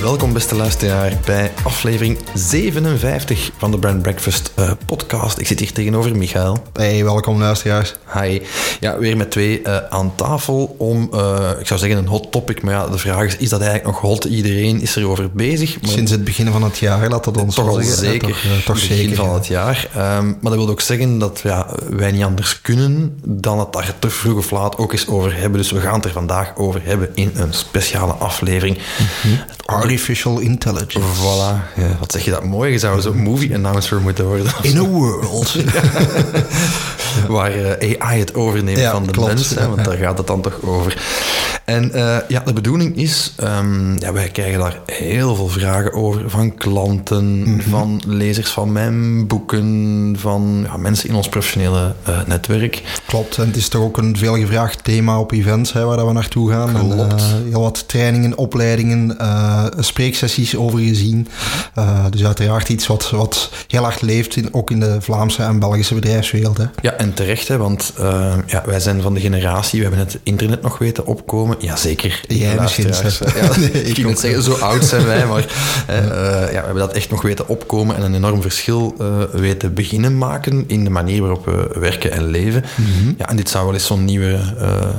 Welkom beste luisteraar bij aflevering 57 van de Brand Breakfast uh, podcast. Ik zit hier tegenover Michael. Hey, welkom luisteraars. Hi. Ja, weer met twee uh, aan tafel om, uh, ik zou zeggen een hot topic, maar ja, de vraag is, is dat eigenlijk nog hot? Iedereen is erover bezig. Maar Sinds het begin van het jaar, laat dat ons toch al zeggen. zeker, toch, toch begin zeker, van ja. het jaar. Um, maar dat wil ook zeggen dat ja, wij niet anders kunnen dan het daar te vroeg of laat ook eens over hebben. Dus we gaan het er vandaag over hebben in een speciale aflevering. Mhm. Artificial intelligence. Voilà. Ja, wat zeg je dat mooi? Je zou zo'n movie announcer moeten worden. In a world. Waar uh, AI het overneemt Ja, van de klopt. want daar gaat het dan toch over. En uh, ja, de bedoeling is, um, ja, wij krijgen daar heel veel vragen over van klanten, Mhm. mm -hmm. van lezers van mijn boeken, van ja, mensen in ons professionele uh, netwerk. Klopt, en het is toch ook een veelgevraagd thema op events hè, waar we naartoe gaan. Klopt. En, uh, heel wat trainingen, opleidingen, spreeksessies over gezien. Dus uiteraard iets wat, wat heel hard leeft, in, ook in de Vlaamse en Belgische bedrijfswereld. Hè. Ja, en terecht, hè, want ja, wij zijn van de generatie, we hebben het internet nog weten opkomen. Jazeker. Jij misschien. Ja, nee, ik ging het zeggen, zo oud zijn wij, maar uh, ja, we hebben dat echt nog weten opkomen en een enorm verschil uh, weten beginnen maken in de manier waarop we werken en leven. Mm -hmm. ja, en dit zou wel eens zo'n nieuwe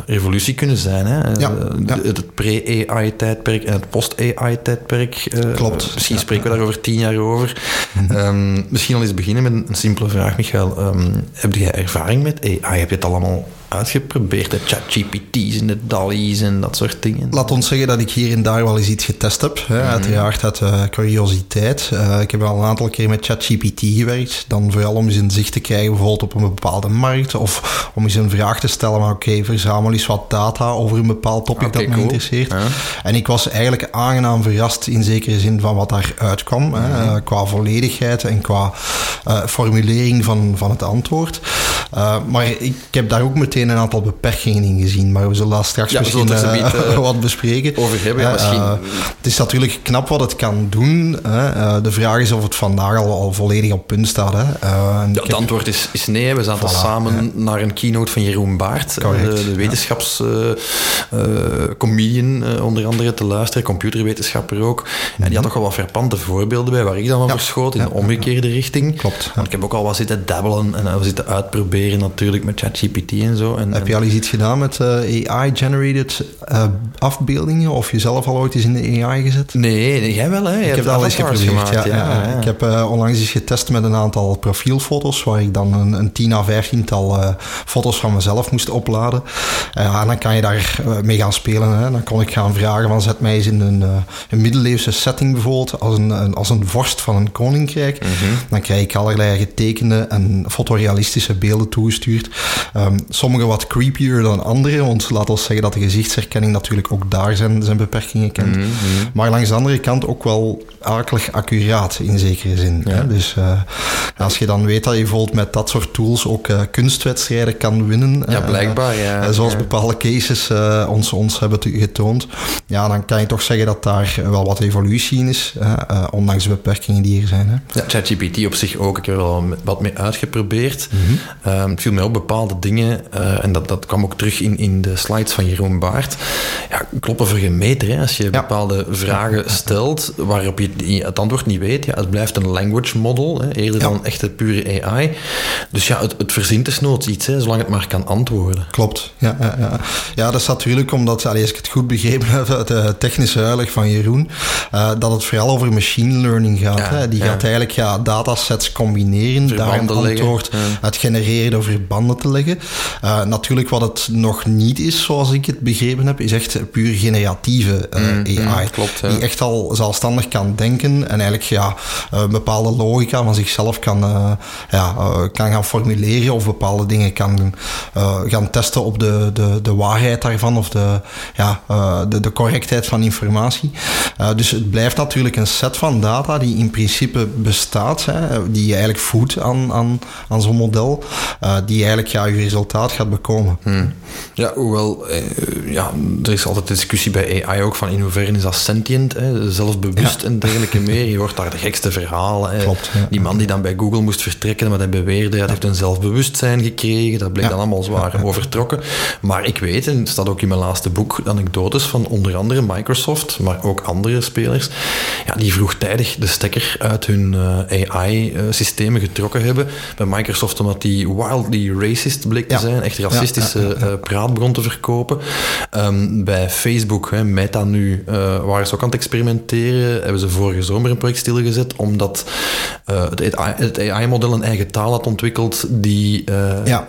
revolutie kunnen zijn. Hè? Ja, ja. Het, het pre-AI-tijdperk en het post-AI-tijdperk. Klopt. Misschien ja, spreken we daar over tien jaar over. Mm -hmm. um, misschien al eens beginnen met een, een simpele vraag, Michael. Um, heb jij ervaring met AI? Heb je het allemaal uitgeprobeerd? De ChatGPT's en de DALI's en dat soort dingen? Laat ons zeggen dat ik hier en daar wel eens iets getest heb. Hè. Mm -hmm. Uiteraard uit uh, curiositeit. Uh, ik heb al een aantal keer met ChatGPT gewerkt. Dan vooral om eens een zicht te krijgen bijvoorbeeld op een bepaalde markt. Of om eens een vraag te stellen. Maar oké, okay, verzamel eens wat data over een bepaald topic okay, dat me cool. interesseert. Ja. En ik was eigenlijk aangenaam verrast in zekere zin van wat daaruit kwam. Mm -hmm. uh, qua volledigheid en qua uh, formulering van, van het antwoord. Uh, maar ik heb daar ook meteen een aantal beperkingen in gezien. Maar we zullen daar straks ja, misschien uh, niet, uh, wat bespreken. Over hebben, ja, misschien. het is natuurlijk knap wat het kan doen. de vraag is of het vandaag al, al volledig op punt staat. Hè. ja, het heb... antwoord is, is nee. We zaten voilà, samen naar een keynote van Jeroen Baart, Correct, de, de wetenschapscomedian onder andere te luisteren, computerwetenschapper ook. En die had toch al wat verpante voorbeelden bij waar ik dan van verschoot, in de omgekeerde richting. Klopt. Want ik heb ook al wat zitten dabbelen en wat zitten uitproberen natuurlijk met ChatGPT en zo. En, heb je al eens iets gedaan met uh, AI-generated uh, afbeeldingen? Of jezelf al ooit eens in de AI gezet? Nee, nee jij wel hè? Je ik heb dat al eens geprobeerd, gemaakt, ja, ja, ja, Ik heb uh, onlangs eens getest met een aantal profielfoto's, waar ik dan een, een 10 à 15 tal foto's van mezelf moest opladen. en dan kan je daar mee gaan spelen. Hè. Dan kon ik gaan vragen van zet mij eens in een, een middeleeuwse setting bijvoorbeeld, als een, een, als een vorst van een koninkrijk. Mm -hmm. Dan krijg ik allerlei getekende en fotorealistische beelden toegestuurd. Um, sommige wat creepier dan andere, want laat ons zeggen dat de gezichtsherkenning natuurlijk ook daar zijn, zijn beperkingen kent. Mm -hmm. Maar langs de andere kant ook wel akelig accuraat in zekere zin. Ja. Hè? Dus uh, als je dan weet dat je bijvoorbeeld met dat soort tools ook uh, kunstwedstrijden kan winnen. Ja, blijkbaar. Uh, ja. zoals ja. bepaalde cases eh, ons, ons hebben getoond. Ja, dan kan je toch zeggen dat daar wel wat evolutie in is, eh, ondanks de beperkingen die er zijn. ChatGPT op zich ook. Ik heb er al wat mee uitgeprobeerd. Mhm. Mm -hmm. Um, het viel mij op bepaalde dingen, uh, en dat, dat kwam ook terug in, in de slides van Jeroen Baart. Ja, kloppen voor geen meter. Hè. Als je Ja. bepaalde vragen stelt waarop je het antwoord niet weet, ja, het blijft een language model, hè, eerder Ja. dan echte pure AI. Dus ja, het, het verzint desnoods iets, hè, zolang het maar kan antwoorden. Klopt, ja. Ja, ja. ja dat is natuurlijk omdat, allee, als ik het goed begrepen heb uit de technische uitleg van Jeroen, uh, dat het vooral over machine learning gaat. Ja, hè. Die gaat eigenlijk ja, datasets combineren, daar een antwoord uit genereren door verbanden te leggen. Uh, natuurlijk wat het nog niet is, zoals ik het begrepen heb, is echt puur generatieve mm, AI. Mm, klopt, Die echt al zelfstandig kan denken en eigenlijk ja, een bepaalde logica van zichzelf kan, ja, kan gaan formuleren of bepaalde dingen kan gaan testen op de, de, de waarheid daarvan of de, ja, de, de correctheid van informatie. dus het blijft natuurlijk een set van data die in principe bestaat, hè, die je eigenlijk voedt aan, aan, aan zo'n model, uh, die eigenlijk ja, je resultaat gaat bekomen. Hmm. Ja, hoewel, eh, ja, er is altijd discussie bij AI ook van in hoeverre is dat sentient, hè, zelfbewust en dergelijke meer. Je hoort daar de gekste verhalen. Klopt, Die man die dan bij Google moest vertrekken, maar hij beweerde, hij heeft een zelfbewustzijn gekregen, dat bleek dan allemaal zwaar overtrokken. Maar ik weet, en het staat ook in mijn laatste boek, anekdotes van onder andere Microsoft, maar ook andere spelers, ja, die vroegtijdig de stekker uit hun uh, eh, AI-systemen getrokken hebben. Bij Microsoft omdat die wildly racist bleek te zijn, echt racistische ja, praat begon te verkopen. Um, bij Facebook, hè, Meta nu, uh, waren ze ook aan het experimenteren. Hebben ze vorige zomer een project stilgezet, omdat uh, het AI-model een eigen taal had ontwikkeld die ja.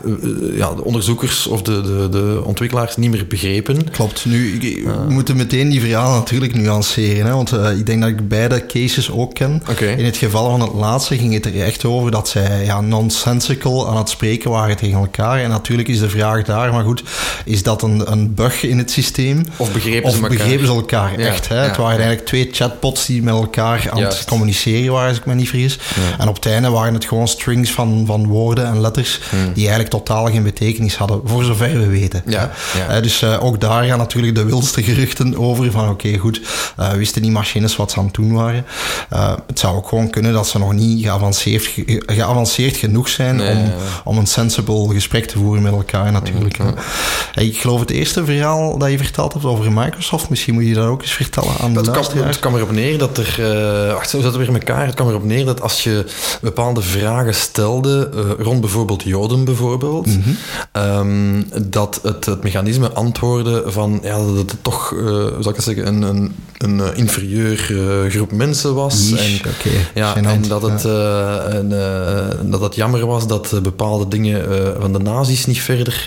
ja, de onderzoekers of de, de, de ontwikkelaars niet meer begrepen. Klopt. Nu, we moeten meteen die verhalen natuurlijk nuanceren, hè, want ik denk dat ik beide cases ook ken. In het geval van het laatste ging het er echt over dat zij ja, nonsensical aan het spreken waren tegen elkaar. En natuurlijk is de vraag daar, maar goed, is dat een, een bug in het systeem? Of begrepen ze elkaar? begrepen ze elkaar echt? Hè? het waren eigenlijk twee chatbots die met elkaar aan het communiceren waren, als ik me niet vergis. En op het einde waren het gewoon strings van, van woorden en letters hmm. die eigenlijk totaal geen betekenis hadden, voor zover we weten. Ja. dus uh, ook daar gaan natuurlijk de wildste geruchten over van oké, goed, uh, wisten die machines wat ze aan het doen waren. Uh, het zou ook gewoon kunnen dat ze nog niet geavanceerd, geavanceerd genoeg zijn om, om een sensible gesprek te voeren met elkaar natuurlijk. Ik geloof het eerste verhaal dat je verteld hebt over Microsoft, misschien moet je dat ook eens vertellen aan de kan, Het kan erop neer dat er... Uh, wacht, hoe zat weer in elkaar? Het kan erop neer dat als je bepaalde vragen stelde, uh, rond bijvoorbeeld Joden bijvoorbeeld, mhm. Ehm, dat het, het mechanisme antwoordde van ja, dat het toch, uh, zou ik zeggen, een, een, een inferieur groep mensen was. en, ja, en dat het, een, dat het jammer was dat bepaalde dingen van de nazi's niet verder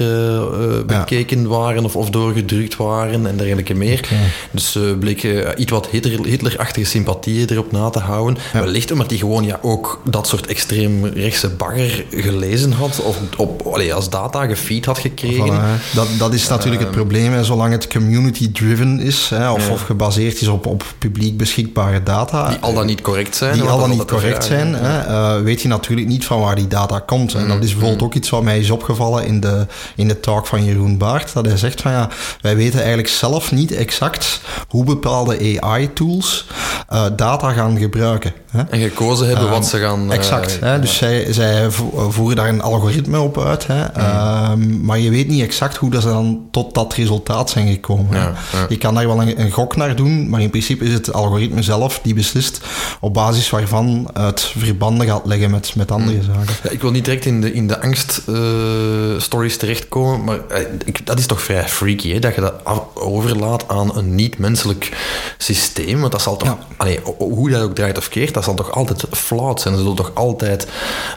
bekeken waren of, of doorgedrukt waren en dergelijke meer. Dus bleek iets wat Hitler, Hitlerachtige sympathieën erop na te houden. Ja. Wellicht omdat hij gewoon ja, ook dat soort extreem rechtse bagger gelezen had of op, allee, als data gefeed had gekregen. dat, dat is natuurlijk het probleem. Hè. Zolang het community-driven is hè, of, of gebaseerd is op, op publiek beschikbare data. Die al dan niet correct zijn. Die al dan niet correct zijn. Hè, weet je natuurlijk niet van waar die data komt. En dat is bijvoorbeeld ook iets wat mij is opgevallen in de, in de talk van Jeroen Baart. Dat hij zegt van ja, wij weten eigenlijk zelf niet exact hoe bepaalde AI-tools uh, eh, data gaan gebruiken. Hè? En gekozen hebben wat ze gaan... Uh, exact. Hè? Dus zij, zij voeren daar een algoritme op uit. Hè? Uh, maar je weet niet exact hoe dat ze dan tot dat resultaat zijn gekomen. Ja, je kan daar wel een, een, gok naar doen, maar in principe is het algoritme zelf die beslist op basis waarvan het verbanden gaat leggen met, met andere mm. zaken. Ja, ik wil niet direct in de, in de angst-stories terechtkomen, maar ik, dat is toch vrij freaky, hè? dat je dat overlaat aan een niet-menselijk systeem. Want dat zal toch, ja. hoe dat ook draait of keert, dat zal toch altijd flawed zijn. Er zullen toch altijd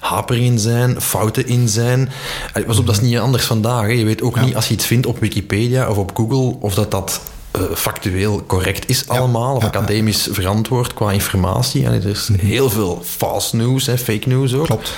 haperingen zijn, fouten in zijn. Allee, op, dat is niet anders vandaag. Hè? Je weet ook niet als je iets vindt op Wikipedia of op Google, of dat dat uh, factueel correct is allemaal, of academisch verantwoord qua informatie. En er is mhm. heel veel false news, hè, fake news ook. Klopt.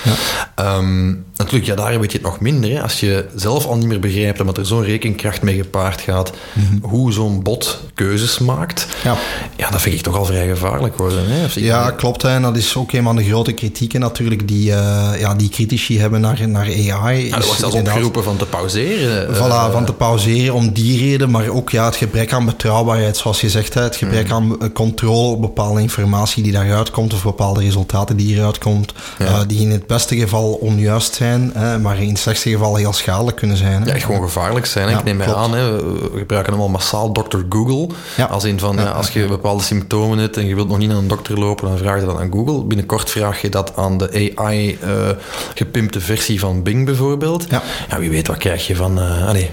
Um, natuurlijk, ja, daar weet je het nog minder. Hè. Als je zelf al niet meer begrijpt, omdat er zo'n rekenkracht mee gepaard gaat, mhm. hoe zo'n bot keuzes maakt, ja. ja, dat vind ik toch al vrij gevaarlijk worden. Hè? ja, klopt. Hè. En dat is ook een van de grote kritieken natuurlijk die, uh, ja, die critici hebben naar, naar AI. Ja, er wordt zelfs opgeroepen van te pauzeren. Voilà, van te pauzeren om die reden, maar ook ja, het gebrek aan betrouwbaarheid, zoals je zegt, het gebrek mm. aan eh, controle op bepaalde informatie die daaruit komt of bepaalde resultaten die eruit komt, uh, die in het beste geval onjuist zijn, hè, maar in het slechtste geval heel schadelijk kunnen zijn. Hè. Ja, gewoon gevaarlijk zijn. Ja, ik neem mij aan, hè, we gebruiken allemaal massaal Dr. Google. Ja. Als in van, als je bepaalde symptomen hebt en je wilt nog niet naar een dokter lopen, dan vraag je dat aan Google. Binnenkort vraag je dat aan de AI-gepimpte eh, versie van Bing bijvoorbeeld. Ja. wie weet, wat krijg je van, allez,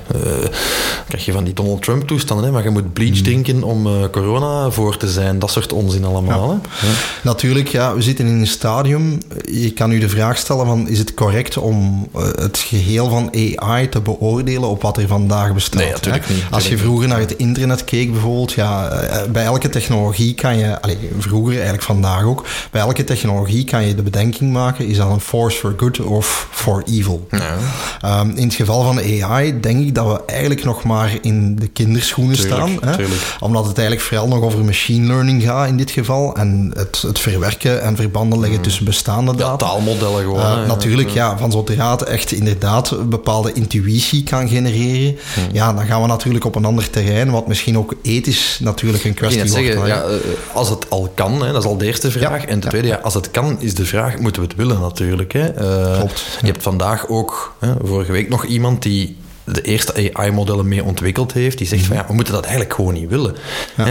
krijg je van die Donald Trump-toestanden, hè, maar je moet bleach hmm. drinken om corona voor te zijn. Dat soort onzin allemaal. Ja. Natuurlijk, ja, we zitten in een stadium. Je kan u de vraag stellen van, is het correct om om uh, het geheel van AI te beoordelen op wat er vandaag bestaat. Nee, natuurlijk niet. Als je vroeger naar het internet keek bijvoorbeeld, ja, uh, bij elke technologie kan je, allez, vroeger eigenlijk vandaag ook, bij elke technologie kan je de bedenking maken, is dat een force for good of for evil? Ja. Um, in het geval van AI denk ik dat we eigenlijk nog maar in de kinderschoenen Tuurlijk, staan. Hè? tuurlijk. Omdat het eigenlijk vooral nog over machine learning gaat in dit geval. En het, het verwerken en verbanden leggen tussen bestaande Ja, data. taalmodellen gewoon. Uh, natuurlijk, ja, van zodra het echt inderdaad een bepaalde intuïtie kan genereren, ja, dan gaan we natuurlijk op een ander terrein, wat misschien ook ethisch natuurlijk een kwestie wordt. zeggen, ja, eh, als het al kan, hè, dat is al de eerste vraag. en de tweede, ja, als het kan, is de vraag, moeten we het willen natuurlijk. Hè? Eh, Klopt, Je hebt vandaag ook, hè, vorige week nog iemand die de eerste AI-modellen mee ontwikkeld heeft, die zegt van ja, we moeten dat eigenlijk gewoon niet willen.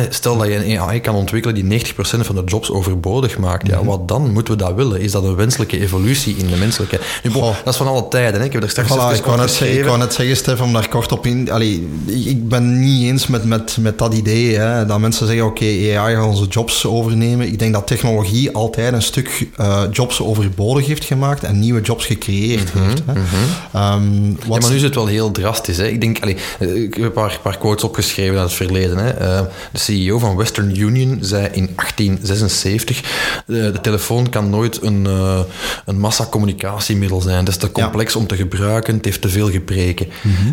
Stel dat je een AI kan ontwikkelen die 90% van de jobs overbodig maakt, ja, wat dan moeten we dat willen? Is dat een wenselijke evolutie in de menselijkheid? Nu, bon, Goh. dat is van alle tijden. Hè? Ik heb er straks Voilà, ik wou, net zeggen, ik wou net zeggen, Stef, om daar kort op in... Allee, ik- ben niet eens met, met, met dat idee, hè, dat mensen zeggen, oké, AI gaat onze jobs overnemen. Ik denk dat technologie altijd een stuk eh, jobs overbodig heeft gemaakt en nieuwe jobs gecreëerd heeft. Hè. Ehm, Ja, wat- maar nu is het wel heel Hè. Ik denk, allee, eh, ik heb een paar, paar quotes opgeschreven uit het verleden. Hè. Eh, de CEO van Western Union zei in 1876: eh, de telefoon kan nooit een, eh, een massacommunicatiemiddel zijn. Het is te complex om te gebruiken, het heeft te veel gebreken.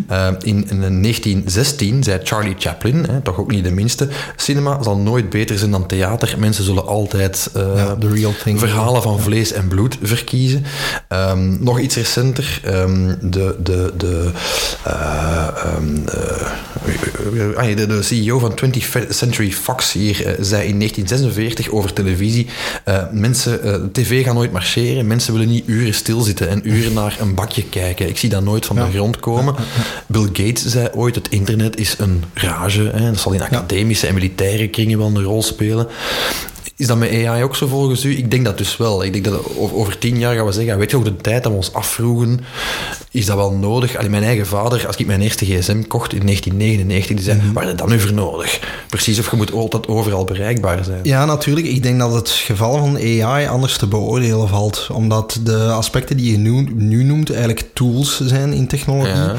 Eh, in, in 1916 zei Charlie Chaplin, hè, toch ook niet de minste: cinema zal nooit beter zijn dan theater. Mensen zullen altijd Ja, the real thing. verhalen van vlees en bloed verkiezen. Ehm, nog iets recenter, ehm, de, de, de, eh, ehm, eh, de, CEO van 20th Century Fox hier eh, zei in 1946 over televisie: mensen, tv gaat nooit marcheren, mensen willen niet uren stilzitten en uren naar een bakje kijken. Ik zie dat nooit van de grond komen. Bill Gates zei ooit: het internet is een rage. Hè, dat zal in academische en militaire kringen wel een rol spelen. Is dat met AI ook zo volgens u? Ik denk dat dus wel. Ik denk dat over, tien jaar gaan we zeggen, weet je ook de tijd dat we ons afvroegen, is dat wel nodig? Allee, mijn eigen vader, als ik mijn eerste gsm kocht in 1999, die zei, Mhm. waar is dat nu voor nodig? Precies, of je moet altijd overal bereikbaar zijn. Ja, natuurlijk. Ik denk dat het geval van AI anders te beoordelen valt. Omdat de aspecten die je nu, nu noemt eigenlijk tools zijn in technologie.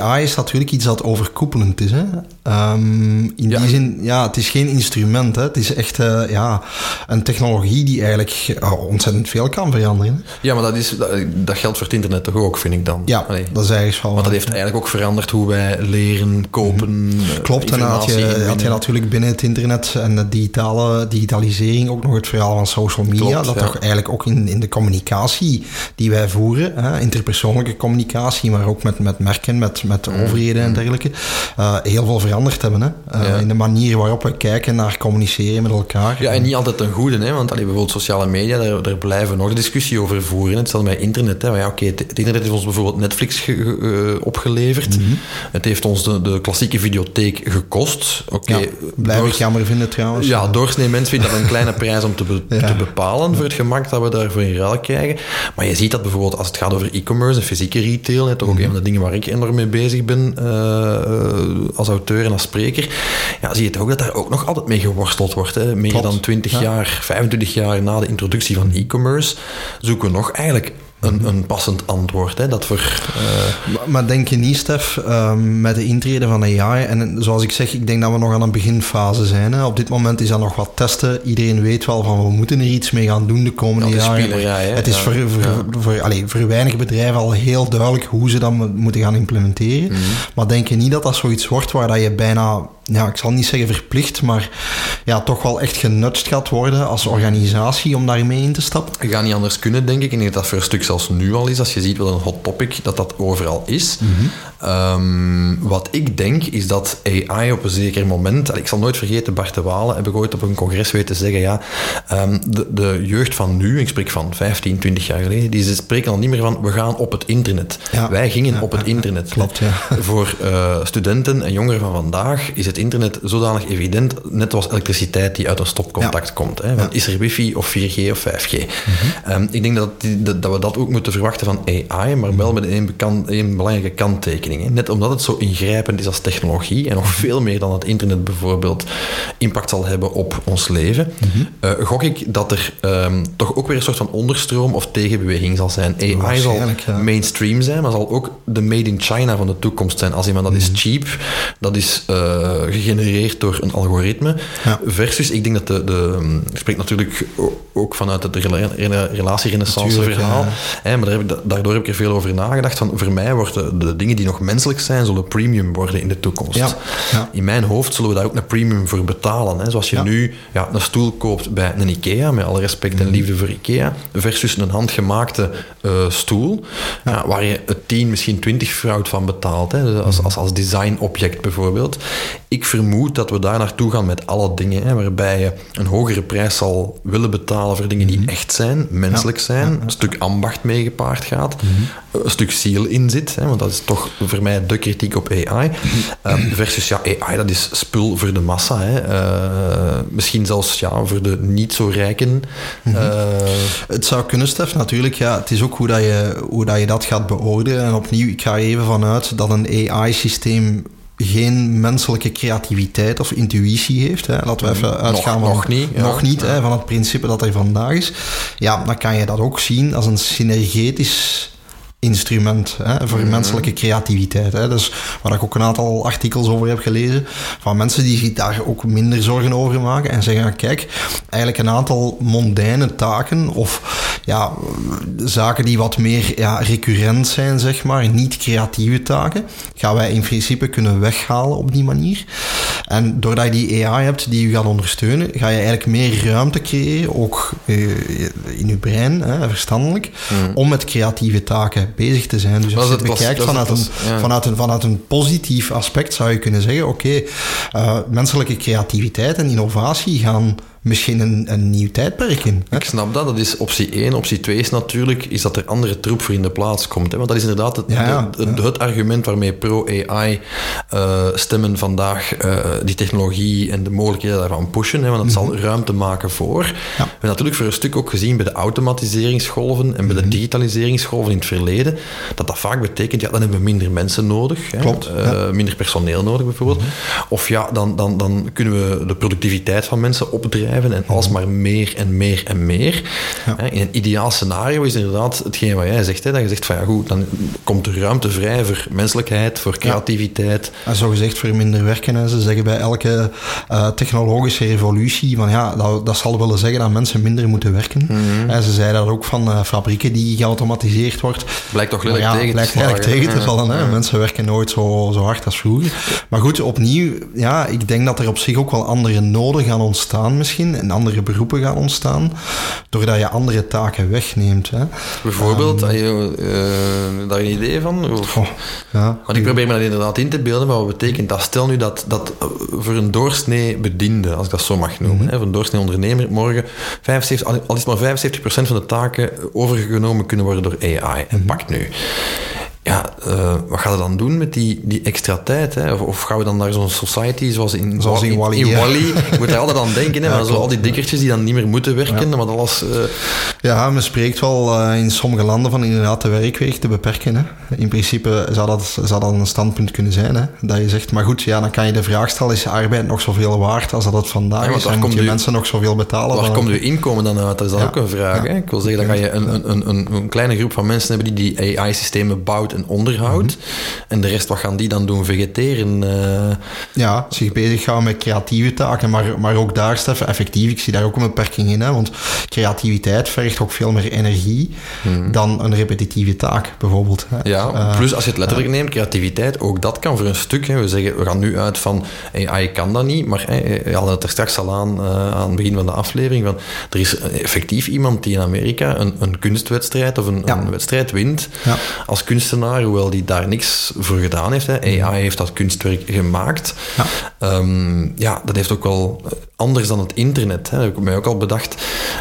AI is natuurlijk iets dat overkoepelend is. Hè? Ehm, in Ja. die zin, ja, het is geen instrument. Hè? Het is echt eh, ja, een technologie die eigenlijk eh, ontzettend veel kan veranderen. hè. Ja, maar dat, is, dat, dat geldt voor het internet toch ook, vind ik dan? Ja, Allee. dat is eigenlijk wel... Want dat heeft eigenlijk ook veranderd hoe wij leren, kopen, eh, Klopt, en dan had je, had je natuurlijk binnen het internet en de digitale digitalisering ook nog het verhaal van social media. Klopt, dat ja. toch eigenlijk ook in, in de communicatie die wij voeren, hè, interpersoonlijke communicatie, maar ook met, met merken, met, met overheden en dergelijke, eh, heel veel veranderd hebben. Hè? Eh. Ja. In de manier waarop we kijken naar communiceren met elkaar. Ja, en niet altijd ten goede, hè? want allee, bijvoorbeeld sociale media, daar, daar blijven we nog de discussie over voeren. Hetzelfde met internet. Hè? Maar ja, oké, het, het internet heeft ons bijvoorbeeld Netflix ge- eh, opgeleverd. Mhm. Het heeft ons de, de klassieke videotheek gekost. Oké, Ja, blijf ik jammer vinden trouwens. ja, doorsnee mens vindt dat een kleine prijs om te, be- Ja. te bepalen voor het gemak dat we daarvoor in ruil krijgen. Maar je ziet dat bijvoorbeeld als het gaat over e-commerce en fysieke retail, hè, toch ook Mhm. een van de dingen waar ik enorm mee bezig ben eh, als auteur en als spreker, ja, zie je toch ook dat daar ook nog altijd mee geworsteld wordt. Hè. Meer Klopt. dan 20 Ja. jaar, 25 jaar na de introductie van e-commerce, zoeken we nog eigenlijk een, een passend antwoord. Hè, dat voor, eh, Maar, maar denk je niet, Stef, ehm, met de intrede van AI, en zoals ik zeg, ik denk dat we nog aan een beginfase zijn. Hè. Op dit moment is dat nog wat testen. Iedereen weet wel van, we moeten er iets mee gaan doen de komende is jaren. hè. Het is Ja. voor, voor, Ja. voor, allee, voor weinig bedrijven al heel duidelijk hoe ze dat mo- moeten gaan implementeren. Mhm. Maar denk je niet dat dat zoiets wordt waar dat je bijna, ja, ik zal niet zeggen verplicht, maar ja, toch wel echt genudged gaat worden als organisatie om daarmee in te stappen? Het gaat niet anders kunnen, denk ik. Ik denk dat dat voor een stuk zelfs nu al is. Als je ziet wat een hot topic, dat dat overal is. Ehm, wat ik denk, is dat AI op een zeker moment... Ik zal nooit vergeten, Bart de Walen heb ik ooit op een congres weten zeggen... Ja, ehm, de, de jeugd van nu, ik spreek van 15, 20 jaar geleden... die spreken al niet meer van, we gaan op het internet. Ja. Wij gingen Ja, op het internet. klopt, ja. Voor eh, studenten en jongeren van vandaag is het internet zodanig evident, net als elektriciteit die uit een stopcontact komt. Hè, van, Is er wifi of 4G of 5G? Mhm. Ehm, ik denk dat, dat, we dat ook moeten verwachten van AI, maar wel met één, één belangrijke kanttekening. Net omdat het zo ingrijpend is als technologie en nog Mhm. veel meer dan het internet bijvoorbeeld impact zal hebben op ons leven, Mhm. eh, gok ik dat er ehm, toch ook weer een soort van onderstroom of tegenbeweging zal zijn. AI zal ja. mainstream zijn, maar zal ook de made in China van de toekomst zijn. Als iemand dat Mhm. is cheap, dat is eh, gegenereerd door een algoritme. Ja. Versus, ik denk dat de, de ik spreek natuurlijk ook vanuit het rela- rela- relatierenaissance verhaal, ja. hè, maar daar heb ik, daardoor heb ik er veel over nagedacht. Van, voor mij worden de dingen die nog menselijk zijn, zullen premium worden in de toekomst. Ja, ja. In mijn hoofd zullen we daar ook een premium voor betalen. Hè. Zoals je Ja. nu ja, een stoel koopt bij een IKEA, met alle respect en liefde voor IKEA, versus een handgemaakte eh, stoel, waar je het 10, misschien 20 fout van betaalt. Hè. Dus Als, als, als designobject bijvoorbeeld. Ik vermoed dat we daar naartoe gaan met alle dingen, hè, waarbij je een hogere prijs zal willen betalen voor dingen die echt zijn, menselijk zijn, een stuk ambacht meegepaard gaat, een stuk ziel in zit, hè, want dat is toch voor mij de kritiek op AI. Ehm, versus ja, AI, dat is spul voor de massa. Hè. Eh, misschien zelfs ja, voor de niet zo rijken. Eh, Het zou kunnen, Stef, natuurlijk. Ja, het is ook hoe, dat je, hoe dat je dat gaat beoordelen. En opnieuw, ik ga er even vanuit dat een AI-systeem geen menselijke creativiteit of intuïtie heeft. Hè. Laten we even uitgaan van... nog niet, ja. Nog niet, hè, van het principe dat er vandaag is. Ja, dan kan je dat ook zien als een synergetisch instrument hè, voor Mhm. menselijke creativiteit. Hè. Dus waar ik ook een aantal artikels over heb gelezen van mensen die zich daar ook minder zorgen over maken en zeggen, kijk, eigenlijk een aantal mondaine taken of ja, zaken die wat meer ja, recurrent zijn, zeg maar, niet creatieve taken, gaan wij in principe kunnen weghalen op die manier. En doordat je die AI hebt die je gaat ondersteunen, ga je eigenlijk meer ruimte creëren, ook eh, in je brein, hè, verstandelijk, om met creatieve taken bezig te zijn. Dus als je het bekijkt een, ja. vanuit, een, vanuit een positief aspect, zou je kunnen zeggen, oké, eh, menselijke creativiteit en innovatie gaan misschien een, een nieuw tijdperk in. Hè? Ik snap dat, dat is optie 1. Optie 2 is natuurlijk is dat er andere troep voor in de plaats komt. Hè? Want dat is inderdaad het, Ja, ja, het, argument waarmee pro-AI eh, stemmen vandaag eh, die technologie en de mogelijkheden daarvan pushen. Hè? Want het zal ruimte maken voor. We hebben natuurlijk voor een stuk ook gezien bij de automatiseringsgolven en bij de digitaliseringsgolven in het verleden, dat dat vaak betekent, ja, dan hebben we minder mensen nodig. Hè? Klopt, Eh, Minder personeel nodig bijvoorbeeld. Of ja, dan, dan, dan kunnen we de productiviteit van mensen opdrijven en alsmaar meer en meer en meer. Ja. In een ideaal scenario is inderdaad hetgeen wat jij zegt, hè, dat je zegt van ja goed, dan komt er ruimte vrij voor menselijkheid, voor creativiteit. En zo gezegd voor minder werken. En ze zeggen bij elke eh, technologische revolutie van ja, dat, dat zal willen zeggen dat mensen minder moeten werken. Mhm. En ze zeiden dat ook van eh, fabrieken die geautomatiseerd wordt. Blijkt toch lelijk ja, tegen blijkt te eigenlijk tegen te vallen. Hè? Mensen werken nooit zo, zo hard als vroeger. Maar goed, opnieuw, ja, ik denk dat er op zich ook wel andere noden gaan ontstaan misschien. En andere beroepen gaan ontstaan. Doordat je andere taken wegneemt. Hè? Bijvoorbeeld, heb je daar een idee van? Of- ja, Want ik probeer me dat inderdaad in te beelden, maar wat betekent dat? Stel nu dat, dat voor een doorsnee bediende, als ik dat zo mag noemen, Mhm. hè, voor een doorsnee ondernemer, morgen 75, al- is maar 75% van de taken overgenomen kunnen worden door AI. En pak nu. Ja, eh, wat gaan we dan doen met die, die extra tijd? Hè? Of, of gaan we dan naar zo'n society zoals in, Zoals in ja. Wall-E? Ik moet daar altijd aan denken, hè? Ja, maar zo al die dikkertjes die dan niet meer moeten werken, maar alles... eh, Ja, men spreekt wel eh, in sommige landen van inderdaad de werkweek te beperken. Hè. In principe zou dat, zou dat een standpunt kunnen zijn. Hè. Dat je zegt, maar goed, ja, dan kan je de vraag stellen, is arbeid nog zoveel waard als dat het vandaag Ja, want is? En moet komt je u- mensen nog zoveel betalen? Waar dan- komt uw inkomen dan uit? Dat is dan Ja. ook een vraag. Ja. Hè? Ik wil zeggen, dan ga je een, een, een, een kleine groep van mensen hebben die die AI-systemen bouwt en onderhoudt. Mhm. En de rest, wat gaan die dan doen? Vegeteren? eh, Ja, zich bezig gaan met creatieve taken, maar, maar ook daar, Stef, effectief, ik zie daar ook een beperking in. Hè, want creativiteit vergt ook veel meer energie dan een repetitieve taak, bijvoorbeeld. Hè. Mhm. ja, Eh, plus als je het letterlijk neemt, creativiteit, ook dat kan voor een stuk. Hè. We zeggen, we gaan nu uit van AI kan dat niet, maar hè, je hadden het er straks al aan, eh, aan het begin van de aflevering, van, er is effectief iemand die in Amerika een, een kunstwedstrijd of een, Ja. een wedstrijd wint Ja. als kunstenaar kunstenaar, hoewel die daar niks voor gedaan heeft. Hè. Mhm. AI heeft dat kunstwerk gemaakt. Ja. Ehm, ja, dat heeft ook wel anders dan het internet. Hè. Dat heb ik mij ook al bedacht.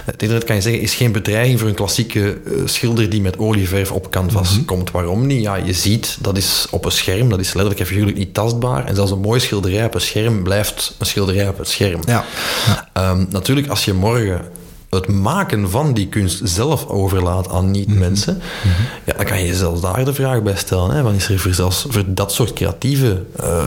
Het internet, kan je zeggen, is geen bedreiging voor een klassieke uh, schilder die met olieverf op canvas mm -hmm. komt. Waarom niet? Ja, je ziet, dat is op een scherm, dat is letterlijk en figuurlijk niet tastbaar. En zelfs een mooie schilderij op een scherm blijft een schilderij op het scherm. Ja. ja. Um, natuurlijk, als je morgen het maken van die kunst zelf overlaat aan niet-mensen, mm -hmm. ja, dan kan je zelfs daar de vraag bij stellen. Hè? Van is er voor, zelfs voor dat soort creatieve. Uh,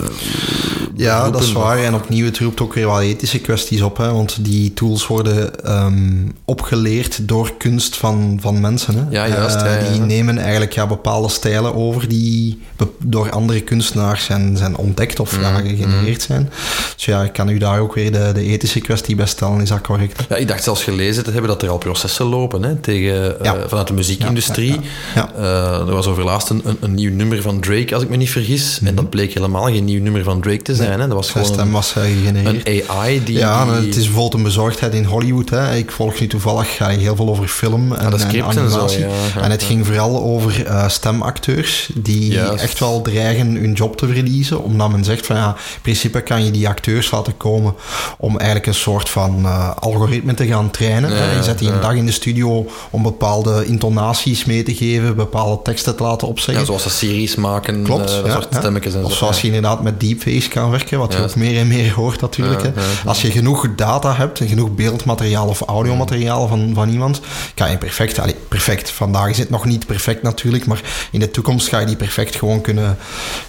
ja, dat is waar. En opnieuw, het roept ook weer wel ethische kwesties op. Hè? Want die tools worden um, opgeleerd door kunst van, van mensen. Hè? Ja, juist. Uh, ja, die nemen eigenlijk ja, bepaalde stijlen over die door andere kunstenaars zijn, zijn ontdekt of ja, gegenereerd zijn. Dus ja, ik kan u daar ook weer de, de ethische kwestie bij stellen. Is dat correct? Ja, ik dacht zelfs gelezen te hebben dat er al processen lopen hè, tegen, ja. uh, vanuit de muziekindustrie. Ja, uh, er was over laatst een, een, nieuw nummer van Drake, als ik me niet vergis. Mm -hmm. En dat bleek helemaal geen nieuw nummer van Drake te zijn. Hè. Dat was gewoon een, was een AI die... Ja, die... het is bijvoorbeeld een bezorgdheid in Hollywood. Hè. Ik volg nu toevallig ga heel veel over film en, ja, en animatie. En, zo, en het ging vooral over uh, stemacteurs die Juist. echt wel dreigen hun job te verliezen. Omdat men zegt van ja, in principe kan je die acteurs laten komen om eigenlijk een soort van algoritme te gaan trainen. Ja, je zet die een dag in de studio om bepaalde intonaties mee te geven, bepaalde teksten te laten opzeggen. Ja, zoals de series maken, Klopt, uh, dat soort stemmetjes en Of zo. zoals je inderdaad met deepface kan werken, wat je ook meer en meer hoort natuurlijk. Hè. Als je genoeg data hebt en genoeg beeldmateriaal of audiomateriaal van, van iemand, kan je perfect, allee, perfect, vandaag is het nog niet perfect natuurlijk, maar in de toekomst ga je die perfect gewoon kunnen,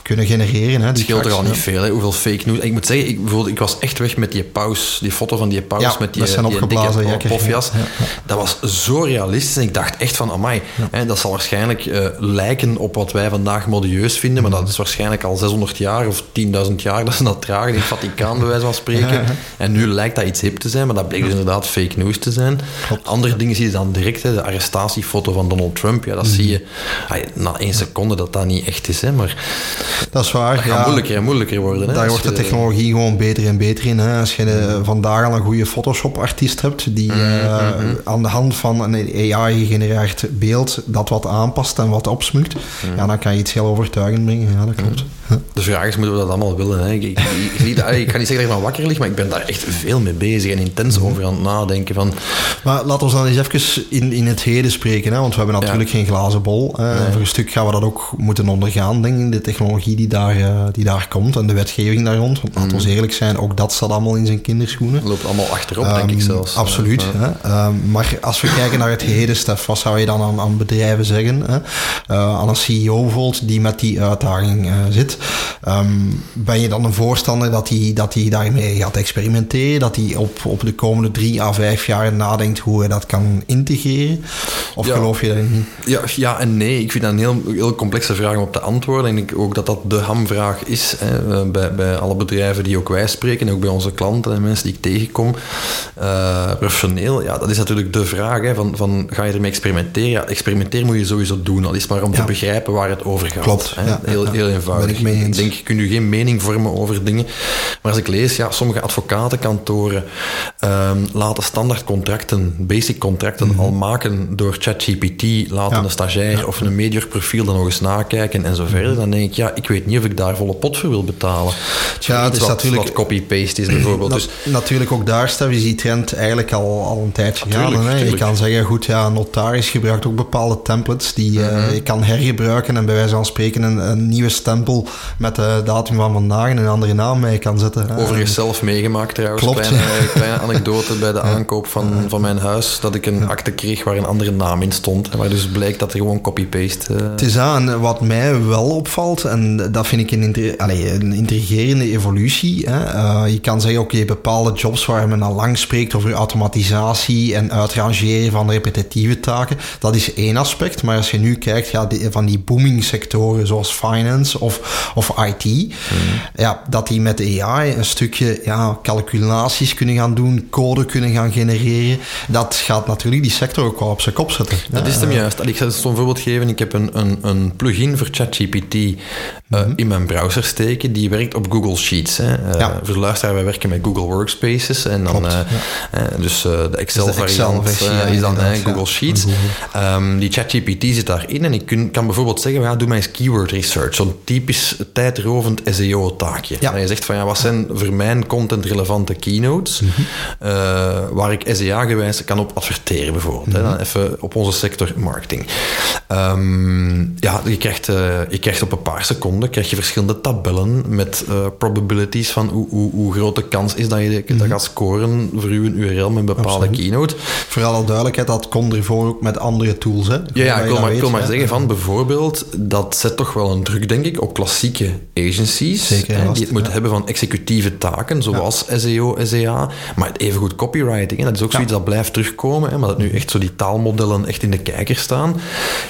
kunnen genereren. Hè, Het scheelt er al niet veel, hè, hoeveel fake news. Ik moet zeggen, ik, ik was echt weg met die paus, die foto van die paus Ja, met die, zijn die dikke ja. Dat was zo realistisch en ik dacht echt van, amai, hè, dat zal waarschijnlijk eh, lijken op wat wij vandaag modieus vinden, maar dat is waarschijnlijk al 600 jaar of 10.000 jaar dat ze dat dragen in het Vaticaan, bij wijze van spreken. En nu lijkt dat iets hip te zijn, maar dat bleek dus inderdaad fake news te zijn. Andere dingen zie je dan direct, hè, de arrestatiefoto van Donald Trump, ja, dat zie je na één seconde dat dat niet echt is, hè, maar Dat is waar. dat gaat ja. moeilijker en moeilijker worden. Hè, Daar wordt de technologie gewoon beter en beter in. Hè. Als je de- vandaag al een goede Photoshop-artiest hebt die eh, aan de hand van een AI-gegenereerd beeld dat wat aanpast en wat opsmukt, ja, dan kan je iets heel overtuigend brengen. Ja, dat klopt. De vraag is, moeten we dat allemaal willen? Hè? Ik, ik, kan niet zeggen dat ik van wakker lig, maar ik ben daar echt veel mee bezig en intens over aan het nadenken. Van, Maar laten we dan eens even in, in het heden spreken, hè, want we hebben natuurlijk geen glazen bol. Nee. Voor een stuk gaan we dat ook moeten ondergaan, denk ik, de technologie die daar, eh, die daar komt en de wetgeving daar rond. Want laten we eerlijk zijn, ook dat staat allemaal in zijn kinderschoenen. loopt allemaal achterop, denk ik Ehm, zelfs. Absoluut. Ja. Hè? Ehm, maar als we kijken naar het heden, Stef, wat zou je dan aan, aan bedrijven zeggen? Hè? Eh, aan een CEO bijvoorbeeld die met die uitdaging eh, zit. Ehm, ben je dan een voorstander dat hij dat die daarmee gaat experimenteren? Dat hij op, op de komende drie à vijf jaar nadenkt hoe hij dat kan integreren? Of Ja. geloof je daarin niet? Ja, ja en nee. Ik vind dat een heel, heel complexe vraag om op te antwoorden. En ik denk ook dat dat de hamvraag is hè, eh, bij, bij alle bedrijven die ook wij spreken, en ook bij onze klanten en mensen die ik tegenkom. Eh, professioneel, ja, dat is natuurlijk de vraag. Hè, van, van, ga je ermee experimenteren? Ja, experimenteren moet je sowieso doen. Al is maar om te begrijpen waar het over gaat. Klopt, Hè. ja, heel, heel eenvoudig. Ben ik mee eens. denk, je kunt nu geen mening vormen over dingen. Maar als ik lees, ja, sommige advocatenkantoren ehm, laten standaard contracten, basic contracten, al maken door ChatGPT, laten Mhm. Een stagiair of een medior profiel dan nog eens nakijken en zo verder. Dan denk ik, ja, ik weet niet of ik daar volle pot voor wil betalen. Ja, het is wat, natuurlijk- wat copy-paste is bijvoorbeeld. Na- Dus natuurlijk ook daar, Stef, is die trend eigenlijk al, al een tijdje. Hè? Je kan zeggen, goed, ja, notaris gebruikt ook bepaalde templates die eh, Mhm. je kan hergebruiken en bij wijze van spreken een, een nieuwe stempel met de datum van vandaag en een andere naam bij kan zetten. Overigens zelf meegemaakt trouwens. Klopt, Kleine, kleine anekdote bij de aankoop van, van mijn huis. Dat ik een akte kreeg waar een andere naam in stond. Maar dus blijkt dat er gewoon copy-paste... eh, Het is aan wat mij wel opvalt, en dat vind ik een, inter- allee, een intrigerende evolutie. Hè. Eh, je kan zeggen, oké, bepaalde jobs waar men al lang spreekt over automatisatie en uitrangeren van repetitieve taken, dat is één aspect. Maar als je nu kijkt ja, die, van die booming sectoren zoals finance of, of IT, ja, dat die met AI een stukje ja, calculaties kunnen gaan doen, code kunnen gaan genereren, dat gaat natuurlijk die sector ook wel op zijn kop zetten. Dat is hem juist. Ik zal een voorbeeld geven. Ik heb een, een, een plugin voor ChatGPT eh, in mijn browser steken. Die werkt op Google Sheets. Hè. Eh, Ja. Voor de luisteraar, wij werken met Google Workspaces. En dan, Klopt, eh, dus de Excel-variant Excel is dan Google Sheets. Um, die ChatGPT zit daarin en ik kun, kan bijvoorbeeld zeggen, ja, doe mij eens keyword research. Zo'n typisch tijdrovend SEO-taakje. Ja. je zegt van, ja, wat zijn voor mijn content relevante keynotes, mm waar ik SEA-gewijs kan op adverteren bijvoorbeeld. hè, mhm. dan even op onze sector marketing. Um, ja, je krijgt, uh, je krijgt op een paar seconden krijg je verschillende tabellen met probabilities van hoe, hoe, hoe, groot de kans is dat je dat mhm. gaat scoren voor uw URL met een bepaalde keynote. Voor alle duidelijkheid, dat kon ervoor ook met andere tools. Hè? Ja, ja ik wil maar, maar zeggen van bijvoorbeeld, dat zet toch wel een druk, denk ik, op klassieke agencies. Zeker, hè, die het moeten hebben van executieve taken, zoals SEO, SEA, maar evengoed copywriting. Hè, dat is ook zoiets dat blijft terugkomen, hè, maar dat nu echt zo die taalmodellen echt in de kijker staan.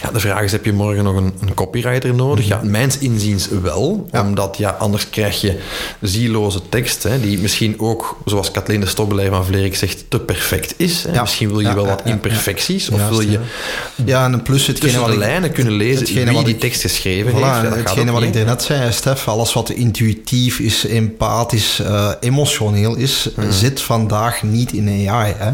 Ja, de vraag is, heb je morgen nog een, een copywriter nodig? Ja, mijns inziens wel, omdat ja, anders krijg je zieloze tekst, hè, die misschien ook, zoals Kathleen de Stobbelaar van Vlerik zegt, te perfect is. Misschien wil je wel wat imperfecties, of wil je ja, en plus hetgene wat de lijnen kunnen lezen hetgene wie die tekst geschreven heeft. Hetgene wat ik daarnet zei, Stef, alles wat intuïtief is, empathisch, uh, emotioneel is, mm. zit vandaag niet in AI. Hè.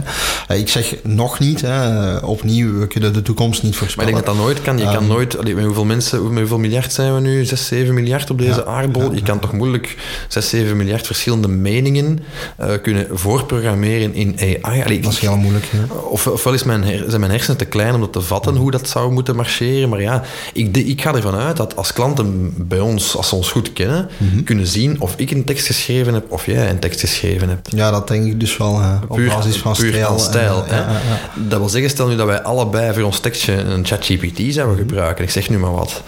Eh, ik zeg nog niet, hè. opnieuw, we kunnen de toekomst niet voorspellen. Maar ik denk dat dat nooit kan. Je kan ehm, nooit, allee, met hoeveel mensen, met hoeveel miljard zijn we nu? 6, 7 miljard op deze aardbol. je kan toch moeilijk 6, 7 miljard verschillende meningen uh, kunnen voorprogrammeren in AI. Allee, dat is heel moeilijk. Of, ofwel is mijn zijn mijn hersenen te klein om dat te vatten, hoe dat zou moeten marcheren. Maar ja, ik, ik ga ervan uit dat als klanten bij ons, als ze ons goed kennen, mhm. kunnen zien of ik een tekst geschreven heb of jij een tekst geschreven hebt. Ja, dat denk ik dus wel. op basis van puur stijl. stijl hè. Dat wil zeggen, stel nu dat wij allebei voor ons tekstje een ChatGPT zouden gebruiken. Ik zeg nu maar wat.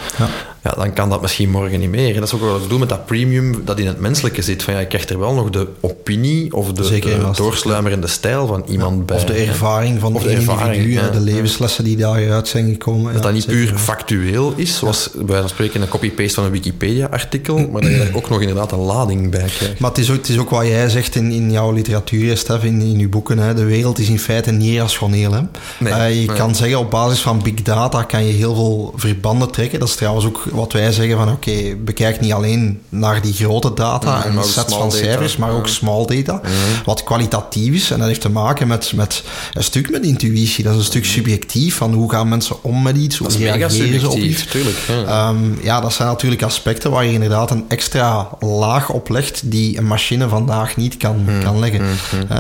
Ja dan kan dat misschien morgen niet meer. Dat is ook wat ik doe met dat premium dat in het menselijke zit. Van, ja, je krijgt er wel nog de opinie of de, Zeker, de doorsluimerende stijl van iemand bij. Of de ervaring van of de, ervaring, de levenslessen die daaruit zijn gekomen. Dat dat niet puur factueel is, zoals bij van spreken een copy-paste van een Wikipedia-artikel, maar dat je er ook nog inderdaad een lading bij krijgt. Maar het is ook, het is ook wat jij zegt in, in jouw literatuur, Stef, in, in je boeken. Hè. De wereld is in feite niet rationeel. Hè. Nee, uh, je kan zeggen, op basis van big data kan je heel veel verbanden trekken. Dat is trouwens ook wat wij zeggen van oké, bekijk niet alleen naar die grote data en sets van cijfers, maar ook small data, wat kwalitatief is. En dat heeft te maken met, met een stuk met intuïtie. Dat is een stuk subjectief van hoe gaan mensen om met iets, hoe reageren ze op iets. Tuurlijk, ja. Um, ja, dat zijn natuurlijk aspecten waar je inderdaad een extra laag op legt die een machine vandaag niet kan, kan leggen.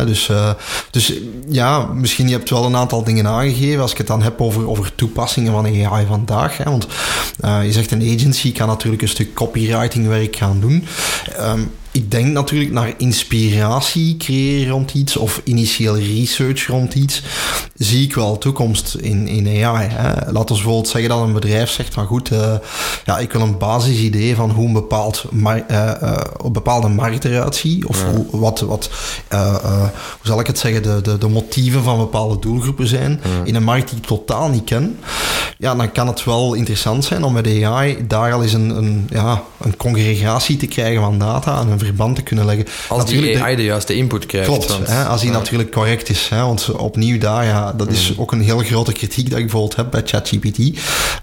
dus, uh, dus ja, misschien je hebt wel een aantal dingen aangegeven als ik het dan heb over, over toepassingen van AI vandaag. Hè, want uh, je zegt een agency kan natuurlijk een stuk copywritingwerk gaan doen. Um, ik denk natuurlijk naar inspiratie creëren rond iets of initieel research rond iets. Zie ik wel toekomst in, in AI. Hè. Laat ons bijvoorbeeld zeggen dat een bedrijf zegt van goed, uh, ja, ik wil een basisidee van hoe een, bepaald mar uh, uh, bepaalde markt eruit ziet. Of hoe, wat, wat hoe zal ik het zeggen, de, de, de motieven van bepaalde doelgroepen zijn in een markt die ik totaal niet ken. Ja, dan kan het wel interessant zijn om met AI daar al eens een, een, ja, een congregatie te krijgen van data en een verband te kunnen leggen. Als natuurlijk die AI de, juiste input krijgt. Klopt, hè, als die natuurlijk correct is. Hè, want opnieuw daar, ja, dat is mm. ook een heel grote kritiek dat ik bijvoorbeeld heb bij ChatGPT.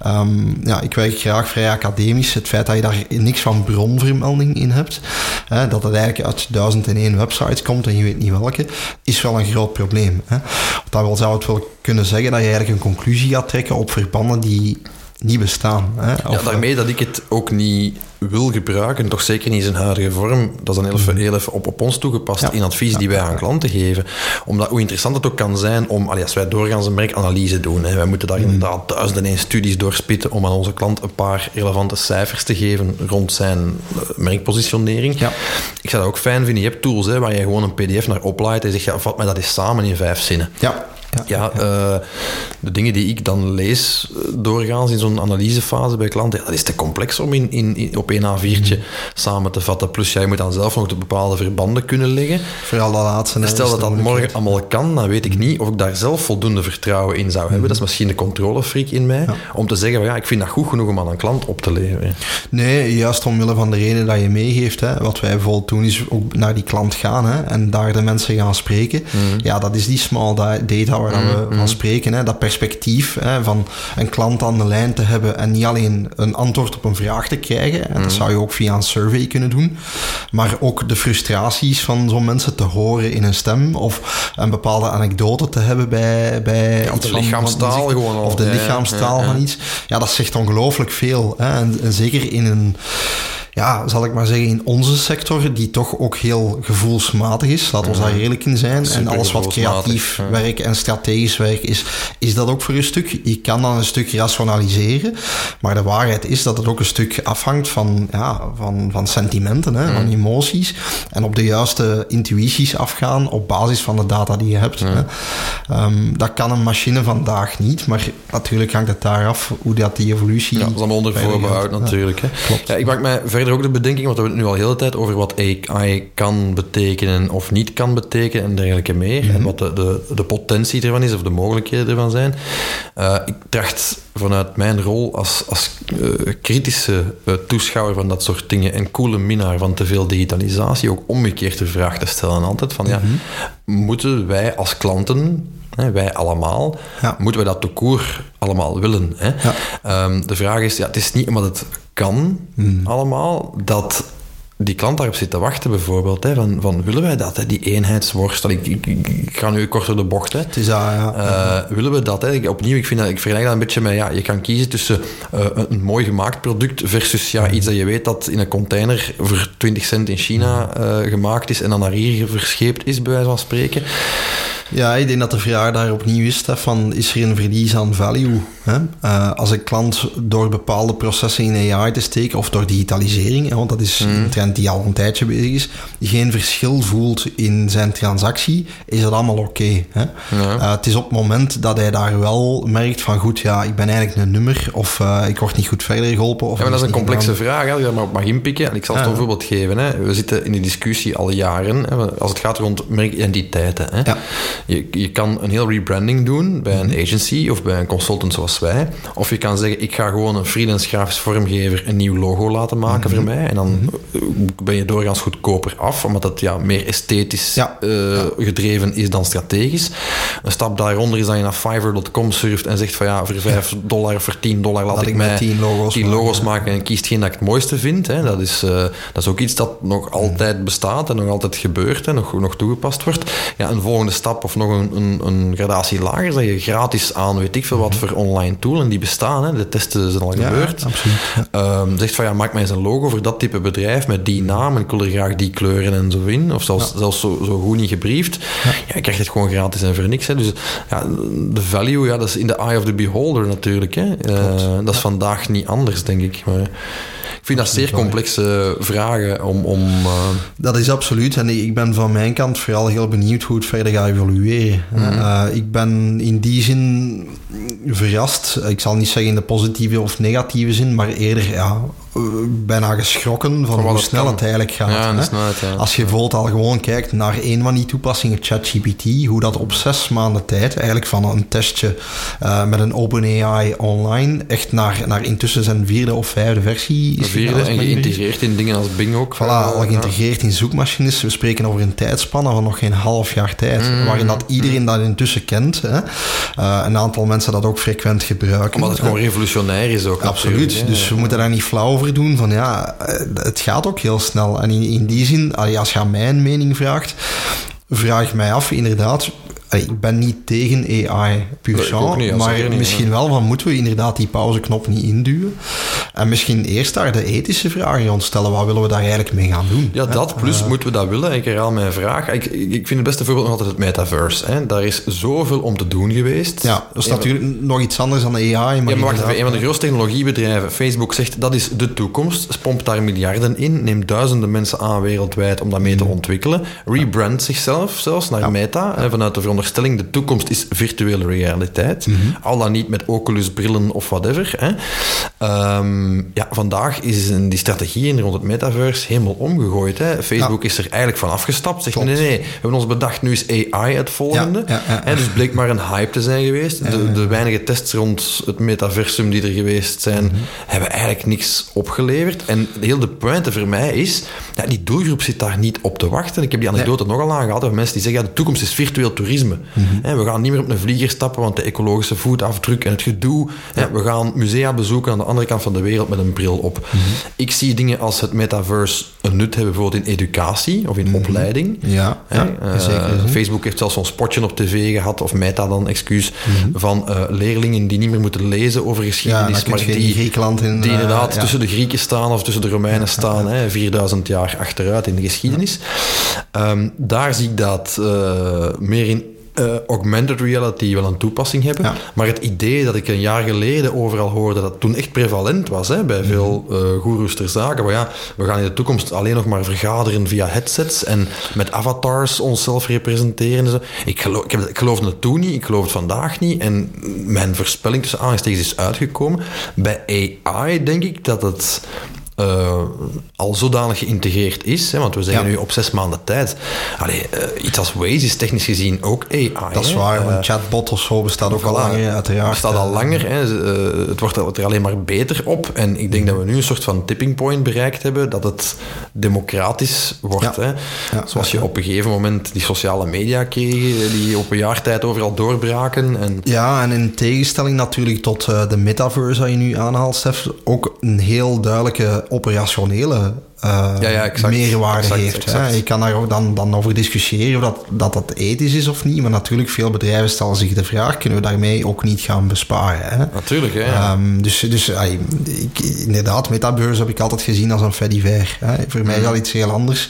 Um, ja, ik werk graag vrij academisch. Het feit dat je daar niks van bronvermelding in hebt, hè, dat het eigenlijk uit duizend en één websites komt en je weet niet welke, is wel een groot probleem. Hè. Dat wil, zou het wel kunnen zeggen dat je eigenlijk een conclusie gaat trekken op verbanden die niet bestaan. Hè? ja, daarmee dat ik het ook niet wil gebruiken, toch zeker niet in zijn huidige vorm, dat is dan heel even, heel even op, op ons toegepast in advies die wij aan klanten geven. Omdat hoe interessant het ook kan zijn om, als wij doorgaans een merkanalyse doen, hè, wij moeten daar inderdaad duizenden één studies doorspitten om aan onze klant een paar relevante cijfers te geven rond zijn eh, merkpositionering. Ja. Ik zou dat ook fijn vinden. Je hebt tools hè, waar je gewoon een pdf naar oplaait en zegt, ja, vat mij dat eens samen in vijf zinnen. Ja. Ja, uh, de dingen die ik dan lees eh, doorgaans in zo'n analysefase bij klanten, ja, dat is te complex om in, in, op één A4'tje mm. samen te vatten. Plus jij moet dan zelf nog de bepaalde verbanden kunnen leggen. Vooral dat laatste. Stel dat dat morgen allemaal kan, dan weet ik mm. niet of ik daar zelf voldoende vertrouwen in zou hebben. Mm. Dat is misschien de controlefreak in mij, om te zeggen, ja, ik vind dat goed genoeg om aan een klant op te leveren. Nee, juist omwille van de reden dat je meegeeft. Hè. Wat wij bijvoorbeeld doen, is ook naar die klant gaan hè, en daar de mensen gaan spreken. Ja, dat is die small data waar we Mm-hmm. van spreken. Hè, dat perspectief hè, van een klant aan de lijn te hebben en niet alleen een antwoord op een vraag te krijgen. En dat zou je ook via een survey kunnen doen. Maar ook de frustraties van zo'n mensen te horen in een stem. Of een bepaalde anekdote te hebben bij, bij of iets de van- lichaamstaal van- gewoon al. Of de Ja, ja, lichaamstaal ja, ja. van iets. Ja, dat zegt ongelooflijk veel. Hè. En, en zeker in een ja, zal ik maar zeggen, in onze sector, die toch ook heel gevoelsmatig is, laten we daar eerlijk in zijn. En alles wat creatief ja. werk en strategisch werk is, is dat ook voor een stuk. Je kan dan een stuk rationaliseren, maar de waarheid is dat het ook een stuk afhangt van, ja, van, van sentimenten, hè, van emoties. En op de juiste intuïties afgaan op basis van de data die je hebt. Hè. Ehm, dat kan een machine vandaag niet, maar natuurlijk hangt het daar af hoe dat die evolutie... Ja, dat is allemaal onder voorbehoud natuurlijk. Hè. Klopt. Ja, ik maak mij verder ook de bedenking, want we hebben het nu al de hele tijd over wat AI kan betekenen of niet kan betekenen en dergelijke meer. Mhm. En wat de, de, de potentie ervan is of de mogelijkheden ervan zijn. Eh, ik tracht vanuit mijn rol als, als eh, kritische eh, toeschouwer van dat soort dingen en coole minnaar van te veel digitalisatie ook omgekeerd de vraag te stellen altijd van ja, Mhm. moeten wij als klanten hè, wij allemaal, Ja. moeten we dat de koer allemaal willen. Hè? Ja. Ehm, de vraag is, ja, het is niet omdat het kan Hmm. allemaal, dat die klant daarop zit te wachten bijvoorbeeld. Hè, van, van willen wij dat, hè, die eenheidsworst? Ik, ik, ik, ga nu kort door de bocht. Hè. Het is dat, ja. Eh, willen we dat? Hè? Ik, opnieuw, ik, vind dat, ik vergelijk dat een beetje met... Ja, je kan kiezen tussen eh, een, een mooi gemaakt product versus ja, iets dat je weet dat in een container voor 20 cent in China eh, gemaakt is en dan naar hier verscheept is, bij wijze van spreken. Ja, ik denk dat de vraag daar opnieuw is, Stefan, is er een verlies aan value? Hè? Eh, als een klant door bepaalde processen in AI te steken, of door digitalisering, hè, want dat is een trend die al een tijdje bezig is, geen verschil voelt in zijn transactie, is dat allemaal oké. Eh, het is op het moment dat hij daar wel merkt van, goed, ja, ik ben eigenlijk een nummer, of eh, ik word niet goed verder geholpen. Of Ja, maar dat is een complexe vraag, hè, als je daar maar op mag inpikken. En ik zal het een voorbeeld geven. Hè. We zitten in die discussie al jaren, hè, als het gaat rond merkidentiteiten. Hè. Ja. Je, je kan een heel rebranding doen bij een agency of bij een consultant zoals wij. Of je kan zeggen, ik ga gewoon een freelance grafisch vormgever een nieuw logo laten maken voor mij. En dan eh, ben je doorgaans goedkoper af, omdat het ja, meer esthetisch Ja. eh, gedreven is dan strategisch. Een stap daaronder is dat je naar Fiverr.com surft en zegt van ja, voor 5 dollar of voor 10 dollar laat, Laat ik, ik mij 10 logo's 10 maken, logo's maken en kiest geen dat ik het mooiste vind. Hè. Dat, is, eh, dat is ook iets dat nog altijd bestaat en nog altijd gebeurt en nog, nog toegepast wordt. Ja, een volgende stap of nog een, een, een gradatie lager, dat je gratis aan weet ik veel wat voor online tool, en die bestaan, hè. de testen zijn al Mhm. Ja, gebeurd. absoluut. Ja. Ehm, zegt van ja, maak mij eens een logo voor dat type bedrijf met die naam en ik wil er graag die kleuren en zo in. Of zelfs, zelfs zo, zo goed niet gebriefd. Ja. je krijgt het gewoon gratis en voor niks. Hè. Dus ja, de value, ja, dat is in the eye of the beholder natuurlijk. Hè. Eh, dat is vandaag niet anders, denk ik. Maar ik vind dat zeer complexe vragen om... om eh, Dat is absoluut. En ik ben van mijn kant vooral heel benieuwd hoe het verder gaat evolueren. Eh, ik ben in die zin verrast. Ik zal niet zeggen in de positieve of negatieve zin, maar eerder ja, bijna geschrokken van wat hoe snel kan. het eigenlijk gaat. Ja, hè. snelheid, ja. Als je bijvoorbeeld al gewoon kijkt naar één van die toepassingen, ChatGPT, hoe dat op zes maanden tijd, eigenlijk van een testje eh, met een OpenAI online, echt naar, naar intussen zijn vierde of vijfde versie is vierde en geïntegreerd in dingen als Bing ook. Voilà, Eh, al ja. geïntegreerd in zoekmachines. We spreken over een tijdspanne van nog geen half jaar tijd. Mm. Waarin dat iedereen dat intussen kent. Hè. Eh, een aantal mensen dat ook frequent gebruiken. Omdat het gewoon revolutionair is ook. Absoluut. Dus we moeten daar niet flauw over doen. Van ja, eh, het gaat ook heel snel. En in, die zin, als je aan mij een mening vraagt, vraag mij af, inderdaad. Ik ben niet tegen AI, puur Nee, ja, maar niet, misschien wel van moeten we inderdaad die pauzeknop niet induwen. En misschien eerst daar de ethische vragen rond stellen. Wat willen we daar eigenlijk mee gaan doen? Ja, hè? dat plus Eh, moeten we dat willen. Ik herhaal mijn vraag. Ik, ik vind het beste voorbeeld nog altijd het metaverse. Hè. Daar is zoveel om te doen geweest. ja, dat is natuurlijk nog iets anders dan AI. Maar Ja, maar wacht even. Een van de grootste technologiebedrijven, Facebook, zegt dat is de toekomst. Pompt daar miljarden in. Neemt duizenden mensen aan wereldwijd om dat mee te Mm. ontwikkelen. Rebrandt zichzelf zelfs naar Meta. hè, Vanuit de veronderstelling, de toekomst is virtuele realiteit. Mhm. Al dan niet met Oculus brillen of whatever. Hè. Ehm, ja, vandaag is een- die strategie rond het metaverse helemaal omgegooid. Hè. Facebook is er eigenlijk van afgestapt. Zegt nee, nee, nee, we hebben ons bedacht, nu is AI het volgende. Ja, ja, ja, ja. Hè, dus bleek maar een hype te zijn geweest. De, de weinige tests rond het metaversum die er geweest zijn, Mhm. hebben eigenlijk niks opgeleverd. En heel de pointe voor mij is, die doelgroep zit daar niet op te wachten. Ik heb die anekdote nogal aangehaald van mensen die zeggen, ja, de toekomst is virtueel toerisme. We gaan niet meer op een vlieger stappen, want de ecologische voetafdruk en het gedoe. We gaan musea bezoeken aan de andere kant van de wereld met een bril op. Ik zie dingen als het metaverse een nut hebben, bijvoorbeeld in educatie of in opleiding. Ja, Hè, ja, eh, zeker. Facebook heeft zelfs zo'n spotje op tv gehad, of Meta dan, excuus, van eh, leerlingen die niet meer moeten lezen over Ja, geschiedenis, maar die, Griekenland in... die eh, inderdaad ja. tussen de Grieken staan of tussen de Romeinen staan, Hè, 4000 jaar achteruit in de geschiedenis. Ehm, daar zie ik dat meer in eh, augmented reality wel een toepassing hebben. Ja. Maar het idee dat ik een jaar geleden overal hoorde, dat toen echt prevalent was hè, bij veel eh goeroes ter zake. Maar ja, we gaan in de toekomst alleen nog maar vergaderen via headsets en met avatars onszelf representeren. En zo. Ik, geloof, ik, heb, ik geloofde het toen niet, ik geloof het vandaag niet. En mijn voorspelling tussen aangestekens is uitgekomen. Bij AI denk ik dat het eh, al zodanig geïntegreerd is, hè, want we zeggen Ja. nu op zes maanden tijd. Allee, eh, iets als Waze is technisch gezien ook AI. Dat is hè. waar, Eh, een chatbot of zo bestaat ook al langer, uiteraard. Het staat al Eh, langer. Hè. Eh, het wordt er- alleen maar beter op. En ik denk dat we nu een soort van tipping point bereikt hebben. Dat het democratisch wordt. Ja. Hè. Ja, Zoals je op een gegeven moment die sociale media kreeg. Die op een jaar tijd overal doorbraken. En Ja, en in tegenstelling natuurlijk tot eh, de metaverse dat je nu aanhaalt, Stef, ook een heel duidelijke operationele eh, Ja, ja, exact. meerwaarde Exact, heeft. exact. Hè. Je kan daar ook dan, dan over discussiëren of dat, dat dat ethisch is of niet, maar natuurlijk veel bedrijven stellen zich de vraag, kunnen we daarmee ook niet gaan besparen? Hè? natuurlijk, hè. ja. Ehm, dus dus ai, ik, inderdaad, metaverse heb ik altijd gezien als een fediver. Hè. Voor mij is dat iets heel anders.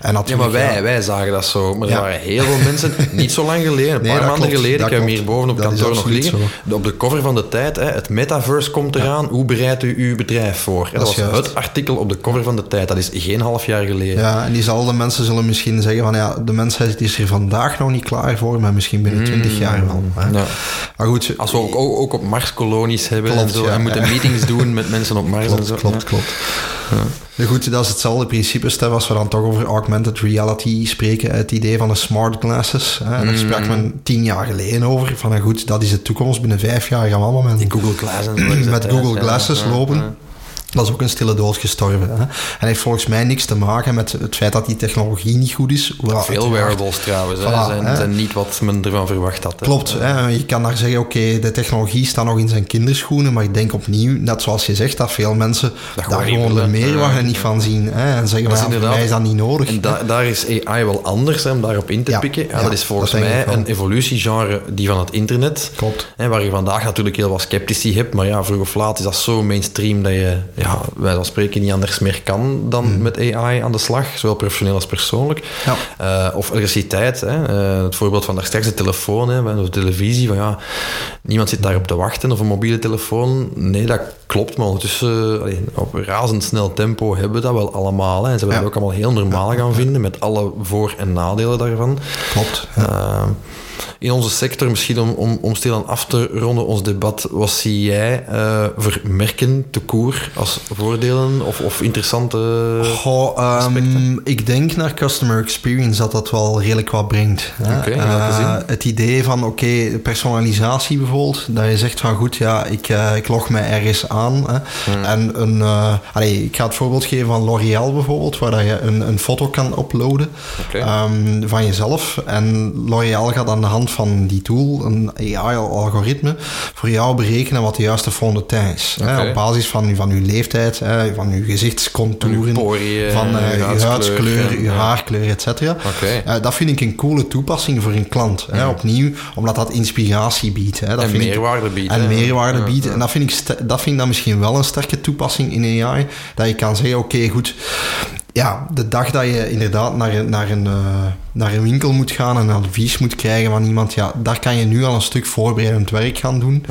En Ja, maar wij, wij zagen dat zo. Maar er waren heel veel mensen, niet zo lang geleden, een Nee, paar maanden klopt, geleden, ik heb hem hier boven op Dat kantoor nog liggen, op de cover van de tijd, hè, het metaverse komt eraan, hoe bereidt u uw bedrijf voor? Dat was juist. het artikel op de cover van de tijd, dat is geen half jaar geleden. Ja, en diezelfde mensen zullen misschien zeggen van ja, de mensheid is er vandaag nog niet klaar voor, maar misschien binnen 20 jaar wel. Hè. Mm. Ja. Maar goed, Als we ook, ook, ook op Mars kolonies hebben Klopt, en zo, ja, en moeten ja. meetings doen met mensen op Mars en klopt, zo. klopt, klopt. Ja, goed, dat is hetzelfde principe, Stef, als we dan toch over augmented reality spreken. Het idee van de smart glasses. Hè. Mm. Daar sprak men tien jaar geleden over. Van, goed, dat is de toekomst. Binnen vijf jaar gaan we allemaal met, Die Google Glass en zo. met. Google Glasses lopen. Dat is ook een stille dood gestorven. Hè. En heeft volgens mij niks te maken met het feit dat die technologie niet goed is. Veel wearables trouwens, Voilà, zijn, hè. zijn niet wat men ervan verwacht had. hè. Klopt, hè. je kan daar zeggen, oké, de technologie staat nog in zijn kinderschoenen, maar ik denk opnieuw, net zoals je zegt, dat veel mensen Dat daar gewoon de meerwaarde niet van zien. Hè, en zeggen, is ja, mij is dat niet nodig. En da- daar is AI wel anders, hè, om daarop in te Ja, pikken. Ja, dat is volgens dat mij een evolutiegenre die van het internet. Klopt. Hè, waar je vandaag natuurlijk heel wat sceptici hebt, maar ja, vroeg of laat is dat zo mainstream dat je, ja, wij van spreken niet anders meer kan dan met AI aan de slag, zowel professioneel als persoonlijk. Ja. Eh, of elektriciteit, hè. Eh, het voorbeeld van daar straks de telefoon, hè, of de televisie, van ja, niemand zit daarop te wachten, of een mobiele telefoon. Nee, dat klopt, maar ondertussen, allee, op razendsnel tempo hebben we dat wel allemaal. Hè. En ze hebben Ja. dat ook allemaal heel normaal gaan vinden, met alle voor- en nadelen daarvan. Klopt. Eh, in onze sector, misschien om, om, om stilaan af te ronden ons debat, wat zie jij eh voor merken te koer als voordelen of, of interessante... Goh, ehm, aspecten? ik denk naar customer experience dat dat wel redelijk wat brengt. hè. In welke Eh, het idee van, oké, personalisatie bijvoorbeeld, dat je zegt van, goed, ja, ik, eh, ik log mij ergens aan. Hè, Hmm. En een, allee, ik ga het voorbeeld geven van L'Oréal bijvoorbeeld, waar dat je een, een foto kan uploaden ehm, van jezelf. En L'Oréal gaat aan de hand van die tool, een AI-algoritme, voor jou berekenen wat de juiste fond de teint is. Hè, op basis van, van uw leeftijd, hè, van uw gezichtscontouren, Van uw van eh, uw je huidskleur, je ja. haarkleur, et cetera. Oké. Eh, dat vind ik een coole toepassing voor een klant. Hè, opnieuw, omdat dat inspiratie biedt. Hè. Dat En vind meerwaarde biedt, En meerwaarde biedt. En dat vind, ik dat vind ik dan misschien wel een sterke toepassing in AI. Dat je kan zeggen, oké, goed. Ja, de dag dat je inderdaad naar een, naar, een, eh, naar een winkel moet gaan en advies moet krijgen van iemand, ja, daar kan je nu al een stuk voorbereidend werk gaan doen.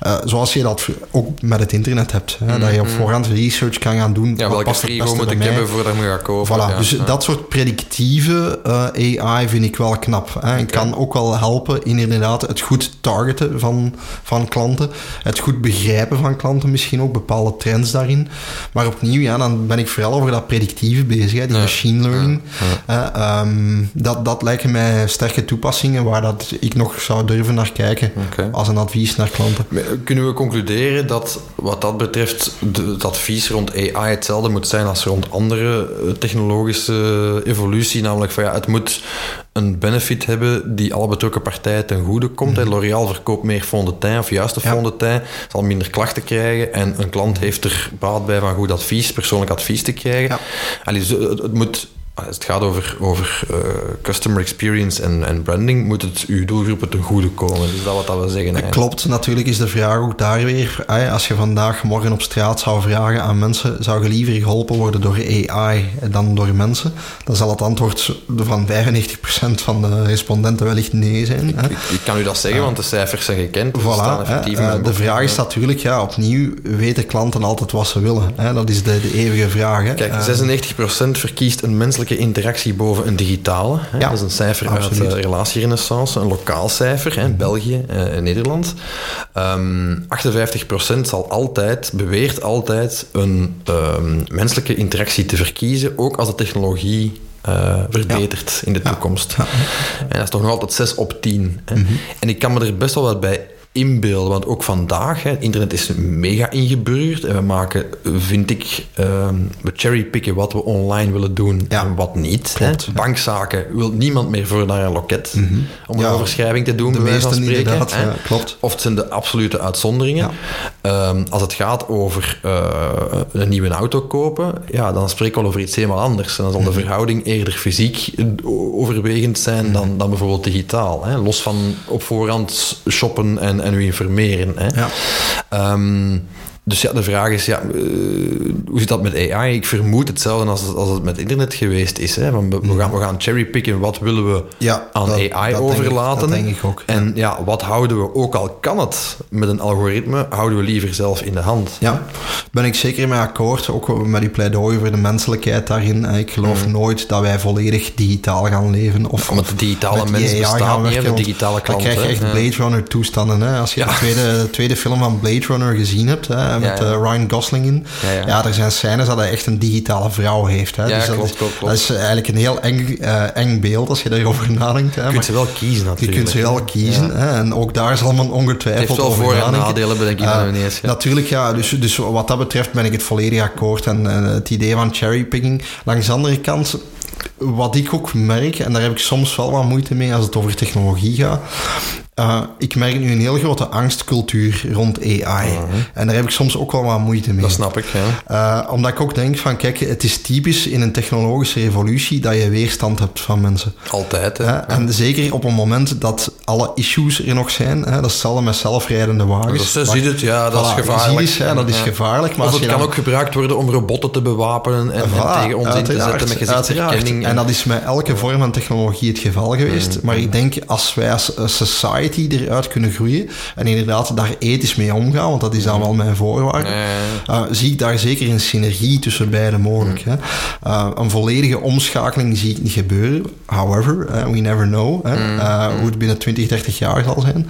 Eh, zoals je dat ook met het internet hebt. Hè, dat je op voorhand research kan gaan doen. Ja, welke frigo moet ik mij. hebben voordat ik me ga kopen? Voilà, Ja, dus ja. dat soort predictieve eh, AI vind ik wel knap. Hè. En kan ook wel helpen in inderdaad het goed targeten van, van klanten. Het goed begrijpen van klanten misschien ook, bepaalde trends daarin. Maar opnieuw, ja, dan ben ik vooral over dat predictieve bezig, hè, die machine learning. Eh, ehm, Dat, dat lijken mij sterke toepassingen waar dat ik nog zou durven naar kijken als een advies naar klanten. Maar Kunnen we concluderen dat wat dat betreft de, het advies rond AI hetzelfde moet zijn als rond andere eh, technologische evolutie? Namelijk van ja, het moet een benefit hebben die alle betrokken partijen ten goede komt. hè. L'Oréal verkoopt meer fond de teint of juiste Ja. zal minder klachten krijgen en een klant heeft er baat bij van goed advies, persoonlijk advies te krijgen. Ja. Allee, zo- het, het moet... Als het gaat over, over eh, customer experience en, en branding, moet het uw doelgroepen ten goede komen. Dus dat wat dat we zeggen. eigenlijk. Klopt, natuurlijk is de vraag ook daar weer. Als je vandaag morgen op straat zou vragen aan mensen, zou je liever geholpen worden door AI dan door mensen? Dan zal het antwoord van 95% van de respondenten wellicht nee zijn. Ik, ik kan u dat zeggen, want de cijfers zijn gekend. Staan Voilà, hè. Eh, de vraag is natuurlijk, ja, opnieuw, weten klanten altijd wat ze willen? Hè? Dat is de, de eeuwige vraag. Hè? Kijk, Eh, 96% verkiest een menselijke interactie boven een digitale. Hè. Ja, dat is een cijfer absoluut. uit de relatierenaissance, een lokaal cijfer, hè, België eh, en Nederland. Ehm 58% zal altijd, beweert altijd, een ehm, menselijke interactie te verkiezen, ook als de technologie eh, verbetert in de toekomst. En dat is toch nog altijd 6 op 10. Hè. En ik kan me er best wel wat bij inbeelden, want ook vandaag, hè, het internet is mega ingeburgerd en we maken, vind ik, ehm, we cherrypicken wat we online willen doen Ja. en wat niet. Hè. Bankzaken wil niemand meer voor naar een loket om Ja, een overschrijving te doen, de meesten spreken. ja, klopt. Of het zijn de absolute uitzonderingen. Ehm, als het gaat over eh, een nieuwe auto kopen, ja, dan spreken we al over iets helemaal anders. En dan zal Mhm. de verhouding eerder fysiek eh, overwegend zijn Mhm. dan, dan bijvoorbeeld digitaal. Hè? Los van op voorhand shoppen en, en u informeren. Hè? Ja. Ehm, dus ja, de vraag is, ja, eh, hoe zit dat met AI? Ik vermoed hetzelfde als, het- als het met internet geweest is. Hè? Van, we, we gaan, we gaan cherrypicken, wat willen we Ja, aan dat- AI dat denk ik- overlaten? dat denk ik ook. En ja, wat houden we, ook al kan het met een algoritme, houden we liever zelf in de hand. Ja, ben ik zeker mee akkoord. Ook met die pleidooi voor de menselijkheid daarin. Ik geloof nooit dat wij volledig digitaal gaan leven. Of, Omdat de digitale met mens AI bestaat gaan niet, de digitale klant, Dan krijg je echt. Blade Runner toestanden. Hè? Als je de, tweede, de tweede film van Blade Runner gezien hebt, hè, met Ja, ja. eh, Ryan Gosling in. Ja, Ja, ja. er zijn scènes dat hij echt een digitale vrouw heeft. Hè? Ja, dat klopt, is, klopt, klopt. Dat is eigenlijk een heel eng, eh, eng beeld als je daarover nadenkt. Hè? Je kunt Maar ze wel kiezen je natuurlijk. kunt ze wel kiezen. Ja. Hè? En ook daar zal men Het ongetwijfeld heeft wel over voor- en nadelen, denk ik Eh, dan ineens, ja. Natuurlijk, ja. Dus, dus wat dat betreft ben ik het volledig akkoord. En, en het idee van cherrypicking. Langs de andere kant, wat ik ook merk, en daar heb ik soms wel wat moeite mee als het over technologie gaat. Eh, ik merk nu een heel grote angstcultuur rond AI. En daar heb ik soms ook wel wat moeite mee. Dat snap ik, ja. Eh, omdat ik ook denk van, kijk, het is typisch in een technologische revolutie dat je weerstand hebt van mensen. Altijd, hè. Hè? En zeker op een moment dat alle issues er nog zijn. Hè? Dat is hetzelfde met zelfrijdende wagens. Dus ziet het, ja, dat is gevaarlijk. hè, dat is gevaarlijk. Maar Of het kan dan- ook gebruikt worden om robotten te bewapenen en, tegen ons in te zetten met gezichtsherkenning. En dat is met elke vorm van technologie het geval geweest. Maar ik denk, als wij als society eruit kunnen groeien en inderdaad daar ethisch mee omgaan, want dat is dan wel mijn voorwaarde, eh, zie ik daar zeker een synergie tussen beiden mogelijk. Hè. Eh, een volledige omschakeling zie ik niet gebeuren. However, eh, we never know hè, eh, hoe het binnen 20, 30 jaar zal zijn.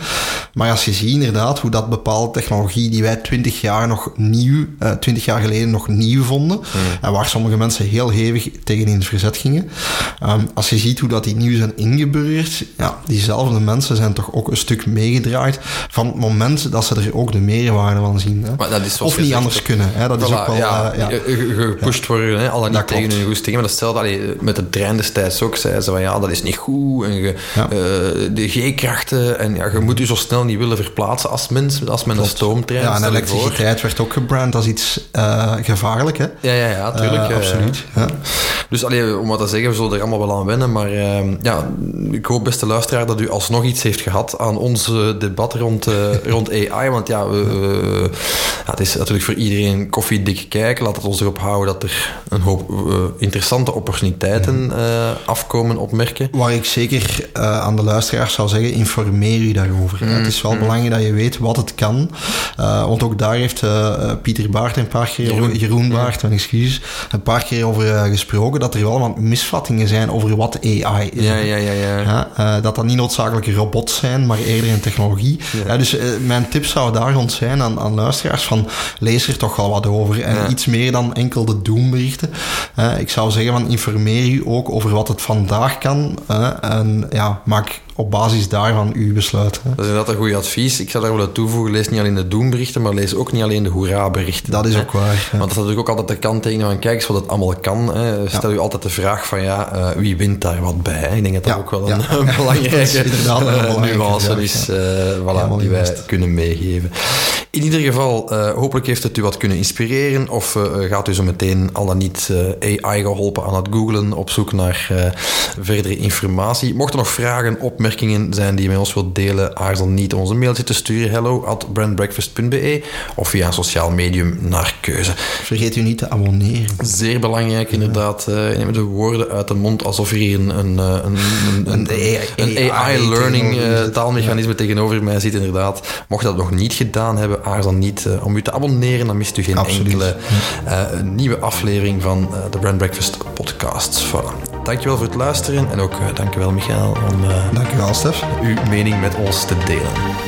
Maar als je ziet inderdaad hoe dat bepaalde technologie die wij 20 jaar nog nieuw, eh 20 jaar geleden nog nieuw vonden, en waar sommige mensen heel hevig tegen in het verzet gingen, ehm, als je ziet hoe dat die nieuw zijn ingeburgerd, ja, diezelfde mensen zijn toch ook een stuk meegedraaid van het moment dat ze er ook de meerwaarde van zien. Hè. Maar dat is zoals of niet anders kunnen. Hè. Dat is ook wel... ja, eh, ja. ge- ge- gepusht worden, hè, al dan niet Dat tegen hun goesting. Maar dat stelde allee, met de trein destijds ook, zeiden ze van ja, dat is niet goed. En Ja. eh, de G-krachten, en ja, je moet je zo snel niet willen verplaatsen als mens, als met een stoomtrein. Ja, en elektriciteit werd ook gebrand als iets eh, gevaarlijk, hè? Ja, ja, ja, tuurlijk. Absoluut. Dus allee, om wat te zeggen, we zullen er allemaal wel aan wennen. Maar eh, ja, ik hoop, beste luisteraar, dat u alsnog iets heeft gehad aan ons eh, debat rond, eh, rond AI. Want ja, we, we- ja, het is natuurlijk voor iedereen koffiedik kijken. Laat het ons erop houden dat er een hoop eh, interessante opportuniteiten eh, afkomen opmerken. Waar ik zeker aan de luisteraars zou zeggen, informeer u daarover. Mm, Het is wel belangrijk dat je weet wat het kan. Want ook daar heeft Pieter Baart een paar keer, Jeroen. Jeroen Baart, mijn excuses, een paar keer over gesproken, dat er wel wat misvattingen zijn over wat AI is. Ja, ja, ja, ja. Ja, dat dat niet noodzakelijk robots zijn, maar eerder een technologie. Ja, dus eh, mijn tip zou daar rond zijn aan, aan luisteraars van lees er toch wel wat over. En iets meer dan enkel de doemberichten. ik zou zeggen van informeer u ook over wat het vandaag kan. en ja, maak op basis daarvan uw besluit. Hè. Dat is inderdaad een goed advies. Ik zou daar willen toevoegen, lees niet alleen de doemberichten, maar lees ook niet alleen de hoera-berichten. Dat is ook waar. Want dat is natuurlijk ook altijd de kanttekening van, kijk eens wat het allemaal kan. Hè. Stel u altijd de vraag van, ja, uh, wie wint daar wat bij? Hè? Ik denk dat dat ook wel een, een belangrijke uh, nuance is, uh, voilà, die wij kunnen meegeven. In ieder geval, uh, hopelijk heeft het u wat kunnen inspireren of uh, gaat u zo meteen al dan niet uh, AI geholpen aan het googlen op zoek naar verdere informatie. Mocht er nog vragen, opmerkingen zijn die je met ons wilt delen, aarzel niet onze mailtje te sturen hello at brandbreakfast.be of via een sociaal medium naar keuze. Vergeet u niet te abonneren. Zeer belangrijk, inderdaad. Neem de woorden uit de mond alsof er hier een, een, een, een, een AI-learning uh, taalmechanisme tegenover mij zit, inderdaad. Mocht dat nog niet gedaan hebben, aarzel niet uh, om u te abonneren. Dan mist u geen Absoluut. enkele nieuwe aflevering van de Brand Breakfast podcast. Voilà. Dankjewel voor het luisteren en ook dankjewel Michael om... Dank Dankjewel, Stef. Uw mening met ons te delen.